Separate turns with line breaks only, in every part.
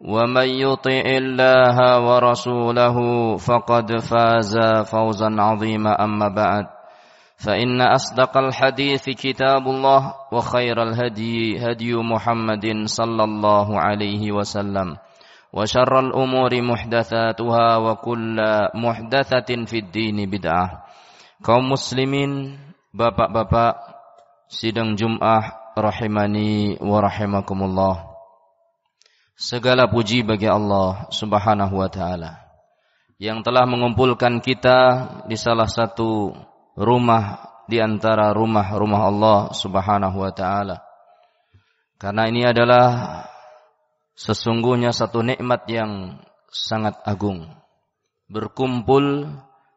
ومن يطع الله ورسوله فقد فاز فوزا عظيما. أما بعد فإن أصدق الحديث كتاب الله وخير الهدي هدي محمد صلى الله عليه وسلم وشر الأمور محدثاتها وكل محدثة في الدين بدعة. kaum muslimin bapak-bapak sidang Jumat rahimani wa rahimakumullah Segala puji bagi Allah Subhanahu wa taala yang telah mengumpulkan kita di salah satu rumah di antara rumah-rumah Allah Subhanahu wa taala. Karena ini adalah sesungguhnya satu nikmat yang sangat agung. Berkumpul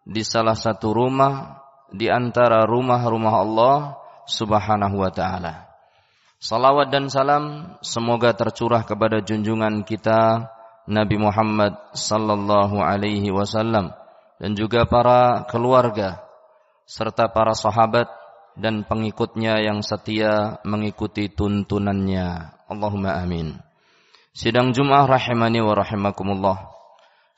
di salah satu rumah di antara rumah-rumah Allah Subhanahu wa taala. Salawat dan salam semoga tercurah kepada junjungan kita Nabi Muhammad sallallahu alaihi wasallam dan juga para keluarga serta para sahabat dan pengikutnya yang setia mengikuti tuntunannya. Allahumma amin. Sidang Jumat rahimani wa rahimakumullah.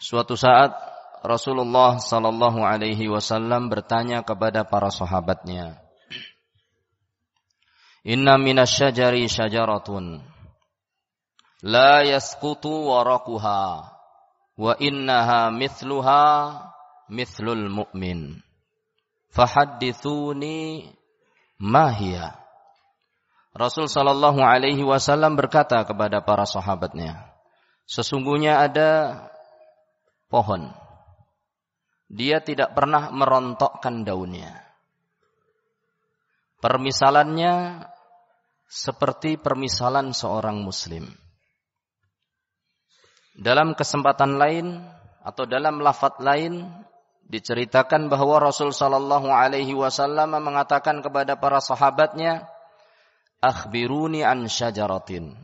Suatu saat Rasulullah sallallahu alaihi wasallam bertanya kepada para sahabatnya, Inna minasyajari syajaratun la yasqutu waraquha wa innaha mithluha mithlul mu'min. Fahaddithuni ma hiya. Rasul sallallahu alaihi wasallam berkata kepada para sahabatnya, sesungguhnya ada pohon. Dia tidak pernah merontokkan daunnya. Permisalannya seperti permisalan seorang muslim. Dalam kesempatan lain atau dalam lafaz lain diceritakan bahwa Rasul sallallahu alaihi wasallam mengatakan kepada para sahabatnya, "Akhbiruni an syajaratin."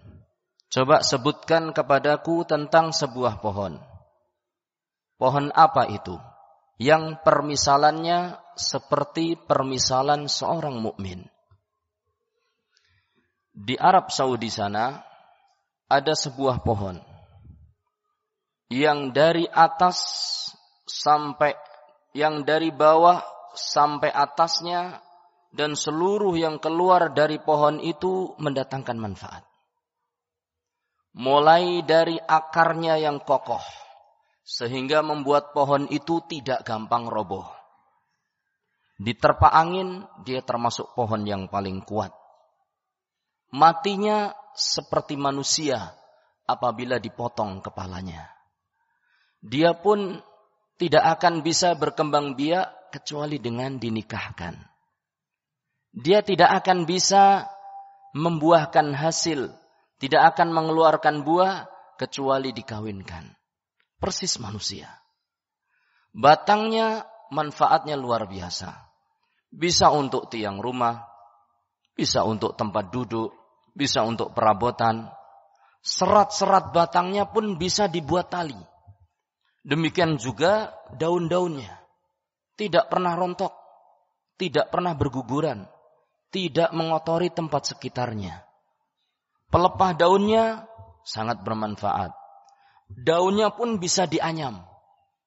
Coba sebutkan kepadaku tentang sebuah pohon. Pohon apa itu? Yang permisalannya seperti permisalan seorang mukmin. Di Arab Saudi sana ada sebuah pohon yang dari atas sampai yang dari bawah sampai atasnya dan seluruh yang keluar dari pohon itu mendatangkan manfaat. Mulai dari akarnya yang kokoh sehingga membuat pohon itu tidak gampang roboh. Diterpa angin, dia termasuk pohon yang paling kuat matinya seperti manusia apabila dipotong kepalanya. Dia pun tidak akan bisa berkembang biak kecuali dengan dinikahkan. Dia tidak akan bisa membuahkan hasil, tidak akan mengeluarkan buah kecuali dikawinkan. Persis manusia. Batangnya manfaatnya luar biasa. Bisa untuk tiang rumah, bisa untuk tempat duduk, bisa untuk perabotan. Serat-serat batangnya pun bisa dibuat tali. Demikian juga daun-daunnya. Tidak pernah rontok. Tidak pernah berguguran. tidak mengotori tempat sekitarnya. Pelepah daunnya sangat bermanfaat. Daunnya pun bisa dianyam,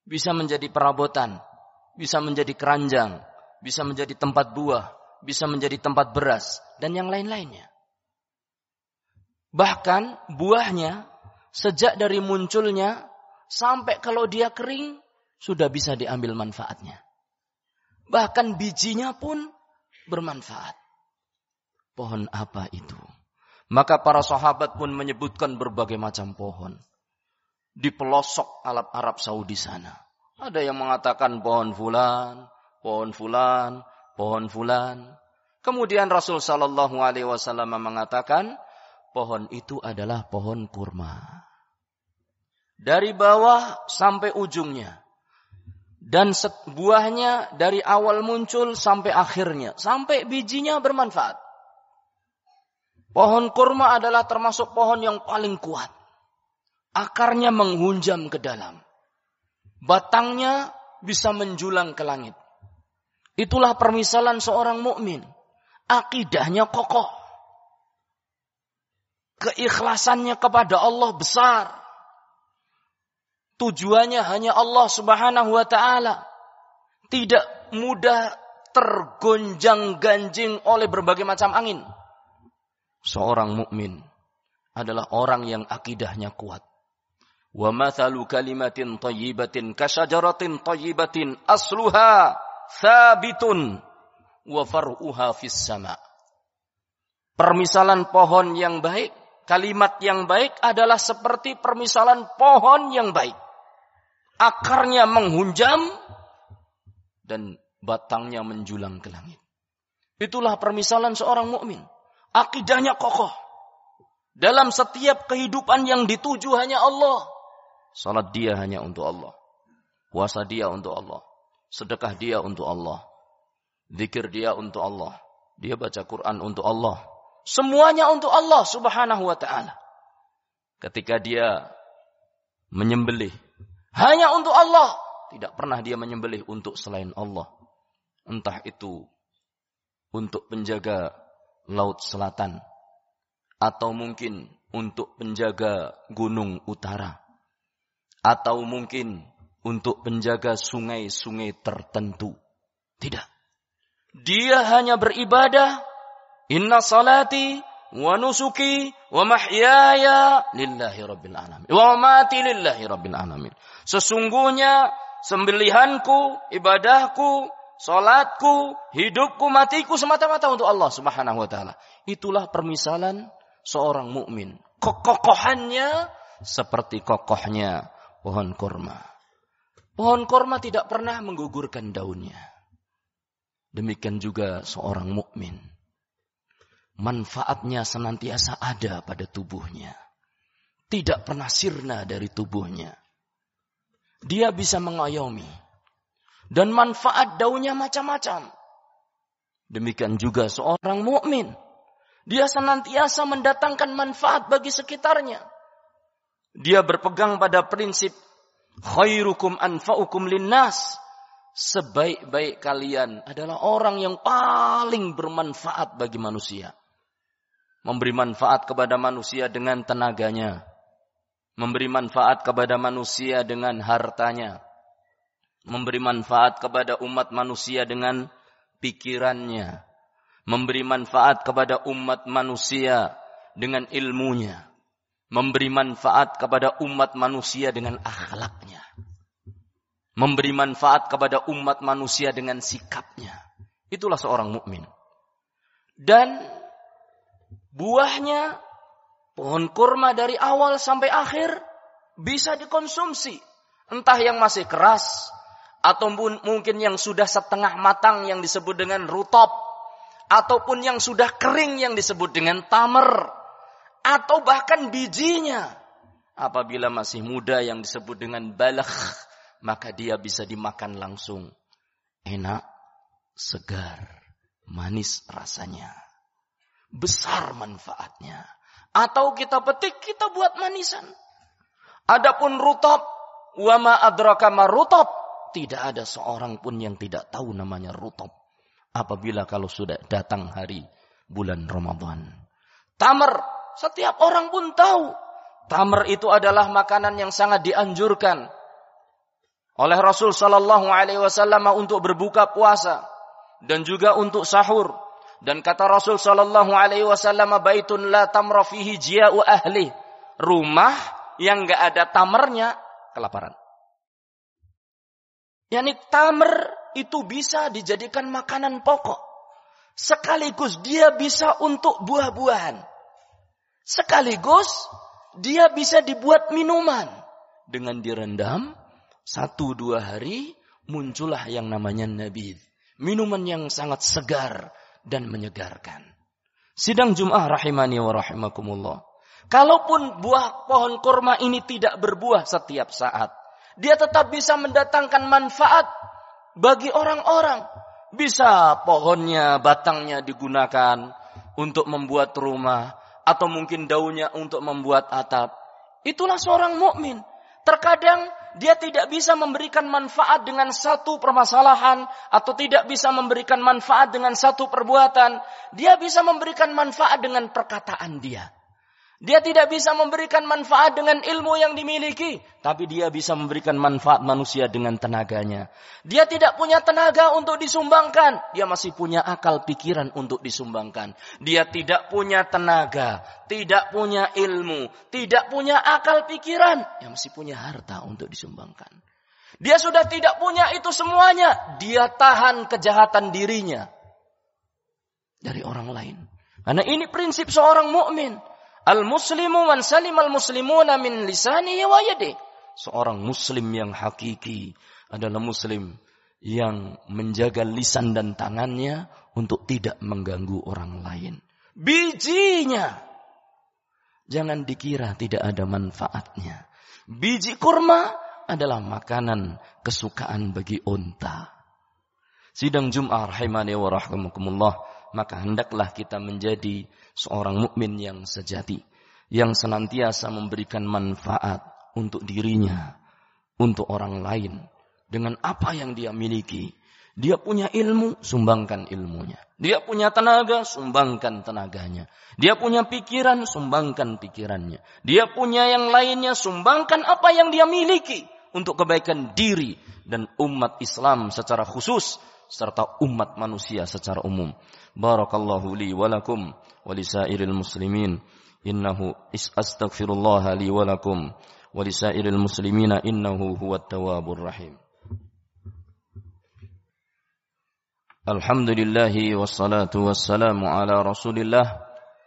bisa menjadi perabotan, bisa menjadi keranjang, bisa menjadi tempat buah, bisa menjadi tempat beras, dan yang lain-lainnya. Bahkan buahnya sejak dari munculnya sampai kalau dia kering sudah bisa diambil manfaatnya. Bahkan bijinya pun bermanfaat. Pohon apa itu? Maka para sahabat pun menyebutkan berbagai macam pohon. Di pelosok Arab Arab Saudi sana. Ada yang mengatakan pohon fulan, pohon fulan, pohon fulan. Kemudian Rasul Shallallahu Alaihi Wasallam mengatakan pohon itu adalah pohon kurma. Dari bawah sampai ujungnya. Dan buahnya dari awal muncul sampai akhirnya. Sampai bijinya bermanfaat. Pohon kurma adalah termasuk pohon yang paling kuat. Akarnya menghunjam ke dalam. Batangnya bisa menjulang ke langit. Itulah permisalan seorang mukmin. Akidahnya kokoh. Keikhlasannya kepada Allah besar. Tujuannya hanya Allah Subhanahu wa taala. Tidak mudah tergonjang-ganjing oleh berbagai macam angin seorang mukmin adalah orang yang akidahnya kuat. Wa mathalu kalimatin tayyibatin kasyajaratin tayyibatin asluha thabitun wa far'uha fis sama. Permisalan pohon yang baik, kalimat yang baik adalah seperti permisalan pohon yang baik. Akarnya menghunjam dan batangnya menjulang ke langit. Itulah permisalan seorang mukmin. Akidahnya kokoh. Dalam setiap kehidupan yang dituju hanya Allah. Salat dia hanya untuk Allah. Puasa dia untuk Allah. Sedekah dia untuk Allah. Zikir dia untuk Allah. Dia baca Quran untuk Allah. Semuanya untuk Allah subhanahu wa ta'ala. Ketika dia menyembelih. Hanya untuk Allah. Tidak pernah dia menyembelih untuk selain Allah. Entah itu untuk penjaga laut selatan atau mungkin untuk penjaga gunung utara atau mungkin untuk penjaga sungai-sungai tertentu. Tidak. Dia hanya beribadah inna salati wa nusuki wa mahyaya lillahi rabbil alamin wa mati lillahi rabbil alamin. Sesungguhnya sembelihanku, ibadahku, Salatku, hidupku, matiku semata-mata untuk Allah Subhanahu wa taala. Itulah permisalan seorang mukmin. Kokohannya seperti kokohnya pohon kurma. Pohon kurma tidak pernah menggugurkan daunnya. Demikian juga seorang mukmin. Manfaatnya senantiasa ada pada tubuhnya. Tidak pernah sirna dari tubuhnya. Dia bisa mengayomi dan manfaat daunnya macam-macam. Demikian juga seorang mukmin. Dia senantiasa mendatangkan manfaat bagi sekitarnya. Dia berpegang pada prinsip khairukum anfa'ukum linnas. Sebaik-baik kalian adalah orang yang paling bermanfaat bagi manusia. Memberi manfaat kepada manusia dengan tenaganya. Memberi manfaat kepada manusia dengan hartanya memberi manfaat kepada umat manusia dengan pikirannya, memberi manfaat kepada umat manusia dengan ilmunya, memberi manfaat kepada umat manusia dengan akhlaknya, memberi manfaat kepada umat manusia dengan sikapnya. Itulah seorang mukmin. Dan buahnya pohon kurma dari awal sampai akhir bisa dikonsumsi. Entah yang masih keras, ataupun mungkin yang sudah setengah matang yang disebut dengan rutop ataupun yang sudah kering yang disebut dengan tamer atau bahkan bijinya. Apabila masih muda yang disebut dengan balagh maka dia bisa dimakan langsung. Enak segar manis rasanya besar manfaatnya atau kita petik kita buat manisan adapun rutop wama adraka marutop tidak ada seorang pun yang tidak tahu namanya rutop. Apabila kalau sudah datang hari bulan Ramadan. Tamar, setiap orang pun tahu. Tamar itu adalah makanan yang sangat dianjurkan oleh Rasul Sallallahu Alaihi Wasallam untuk berbuka puasa dan juga untuk sahur. Dan kata Rasul Sallallahu Alaihi Wasallam, baitun la tamra fihi jia'u ahli. Rumah yang enggak ada tamernya kelaparan. Yani tamer itu bisa dijadikan makanan pokok. Sekaligus dia bisa untuk buah-buahan. Sekaligus dia bisa dibuat minuman. Dengan direndam, satu dua hari muncullah yang namanya nabid. Minuman yang sangat segar dan menyegarkan. Sidang Jum'ah rahimani wa rahimakumullah. Kalaupun buah pohon kurma ini tidak berbuah setiap saat. Dia tetap bisa mendatangkan manfaat bagi orang-orang. Bisa pohonnya, batangnya digunakan untuk membuat rumah atau mungkin daunnya untuk membuat atap. Itulah seorang mukmin. Terkadang dia tidak bisa memberikan manfaat dengan satu permasalahan atau tidak bisa memberikan manfaat dengan satu perbuatan. Dia bisa memberikan manfaat dengan perkataan dia. Dia tidak bisa memberikan manfaat dengan ilmu yang dimiliki, tapi dia bisa memberikan manfaat manusia dengan tenaganya. Dia tidak punya tenaga untuk disumbangkan, dia masih punya akal pikiran untuk disumbangkan. Dia tidak punya tenaga, tidak punya ilmu, tidak punya akal pikiran, dia masih punya harta untuk disumbangkan. Dia sudah tidak punya itu semuanya, dia tahan kejahatan dirinya dari orang lain. Karena ini prinsip seorang mukmin. Al-muslimu man salim al-muslimuna min lisani wa yadi. Seorang muslim yang hakiki adalah muslim yang menjaga lisan dan tangannya untuk tidak mengganggu orang lain. Bijinya jangan dikira tidak ada manfaatnya. Biji kurma adalah makanan kesukaan bagi unta. Sidang Jum'ah rahimani wa rahmakumullah maka hendaklah kita menjadi seorang mukmin yang sejati yang senantiasa memberikan manfaat untuk dirinya, untuk orang lain dengan apa yang dia miliki. Dia punya ilmu, sumbangkan ilmunya. Dia punya tenaga, sumbangkan tenaganya. Dia punya pikiran, sumbangkan pikirannya. Dia punya yang lainnya, sumbangkan apa yang dia miliki untuk kebaikan diri dan umat Islam secara khusus serta umat manusia secara umum. Barakallahu li wa lakum muslimin. Innahu astaghfirullah li wa lakum wa muslimina innahu huwat tawwabur rahim. Alhamdulillahi wassalatu wassalamu ala Rasulillah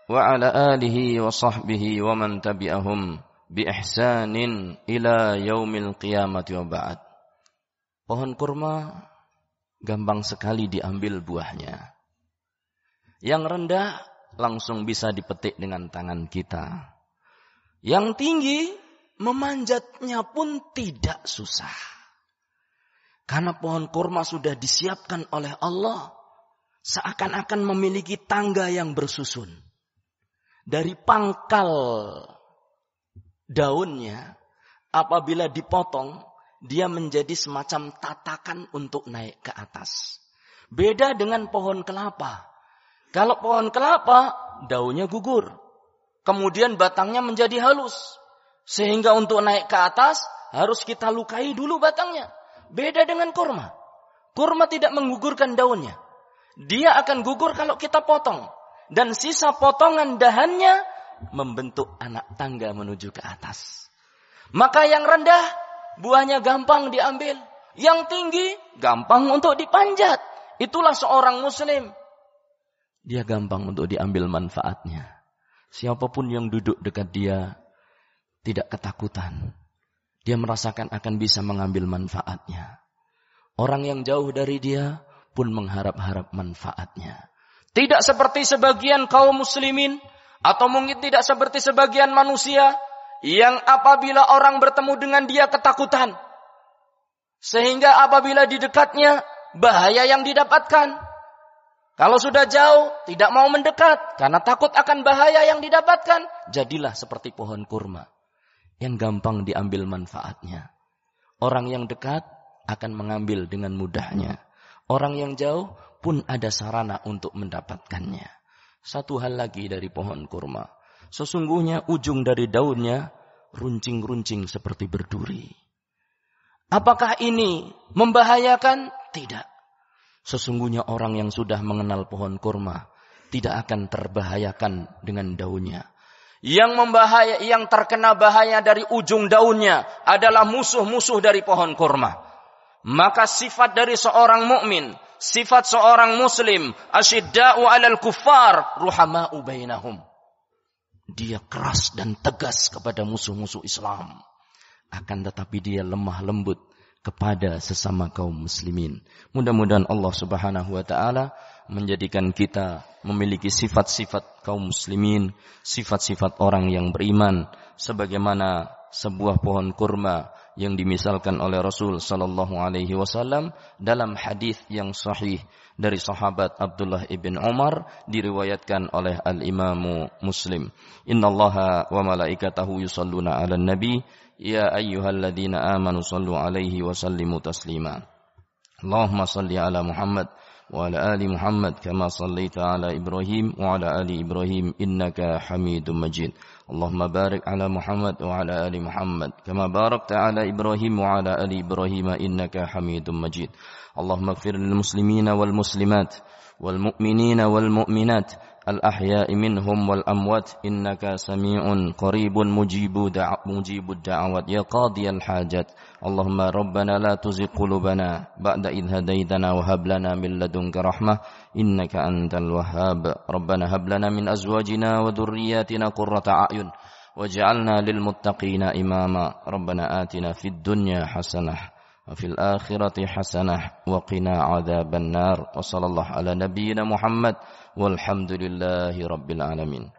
wa ala alihi wa sahbihi wa man tabi'ahum bi ihsanin ila yaumil qiyamati wa ba'd. Pohon kurma gampang sekali diambil buahnya. Yang rendah langsung bisa dipetik dengan tangan kita. Yang tinggi memanjatnya pun tidak susah. Karena pohon kurma sudah disiapkan oleh Allah seakan-akan memiliki tangga yang bersusun. Dari pangkal daunnya apabila dipotong dia menjadi semacam tatakan untuk naik ke atas. Beda dengan pohon kelapa. Kalau pohon kelapa, daunnya gugur. Kemudian batangnya menjadi halus. Sehingga untuk naik ke atas, harus kita lukai dulu batangnya. Beda dengan kurma. Kurma tidak menggugurkan daunnya. Dia akan gugur kalau kita potong. Dan sisa potongan dahannya membentuk anak tangga menuju ke atas. Maka yang rendah buahnya gampang diambil. Yang tinggi gampang untuk dipanjat. Itulah seorang muslim. Dia gampang untuk diambil manfaatnya. Siapa pun yang duduk dekat dia tidak ketakutan. Dia merasakan akan bisa mengambil manfaatnya. Orang yang jauh dari dia pun mengharap-harap manfaatnya. Tidak seperti sebagian kaum muslimin atau mungkin tidak seperti sebagian manusia yang apabila orang bertemu dengan dia ketakutan. Sehingga apabila di dekatnya bahaya yang didapatkan. Kalau sudah jauh tidak mau mendekat karena takut akan bahaya yang didapatkan. Jadilah seperti pohon kurma yang gampang diambil manfaatnya. Orang yang dekat akan mengambil dengan mudahnya. Orang yang jauh pun ada sarana untuk mendapatkannya. Satu hal lagi dari pohon kurma. Sesungguhnya ujung dari daunnya runcing-runcing seperti berduri. Apakah ini membahayakan? Tidak. Sesungguhnya orang yang sudah mengenal pohon kurma tidak akan terbahayakan dengan daunnya. Yang membahaya, yang terkena bahaya dari ujung daunnya adalah musuh-musuh dari pohon kurma. Maka sifat dari seorang mukmin sifat seorang muslim asyidda'u 'alal kuffar ruhama'u bainahum. Dia keras dan tegas kepada musuh-musuh Islam. Akan tetapi dia lemah lembut kepada sesama kaum muslimin. Mudah-mudahan Allah Subhanahu wa taala menjadikan kita memiliki sifat-sifat kaum muslimin, sifat-sifat orang yang beriman sebagaimana sebuah pohon kurma yang dimisalkan oleh Rasul sallallahu alaihi wasallam dalam hadis yang sahih dari sahabat Abdullah ibn Umar diriwayatkan oleh Al-Imam Muslim. Innallaha wa malaikatahu yusalluna 'alan nabi ya ayyuhalladzina amanu sallu alaihi wa sallimu taslima. Allahumma salli ala Muhammad وعلى آل محمد كما صليت على إبراهيم وعلى آل إبراهيم إنك حميد مجيد. اللهم بارك على محمد وعلى آل محمد كما باركت على إبراهيم وعلى آل إبراهيم إنك حميد مجيد. اللهم اغفر للمسلمين والمسلمات والمؤمنين والمؤمنات الأحياء منهم والأموات إنك سميع قريب مجيب, دع مجيب الدعوات. يا قاضي الحاجات اللهم ربنا لا تزغ قلوبنا بعد إذ هديتنا وهب لنا من لدنك رحمة إنك أنت الوهاب. ربنا هب لنا من أزواجنا وذرياتنا قرة أعين واجعلنا للمتقين إماما. ربنا آتنا في الدنيا حسنة وفي الآخرة حسنة وقنا عذاب النار وصلى الله على نبينا محمد والحمد لله رب العالمين.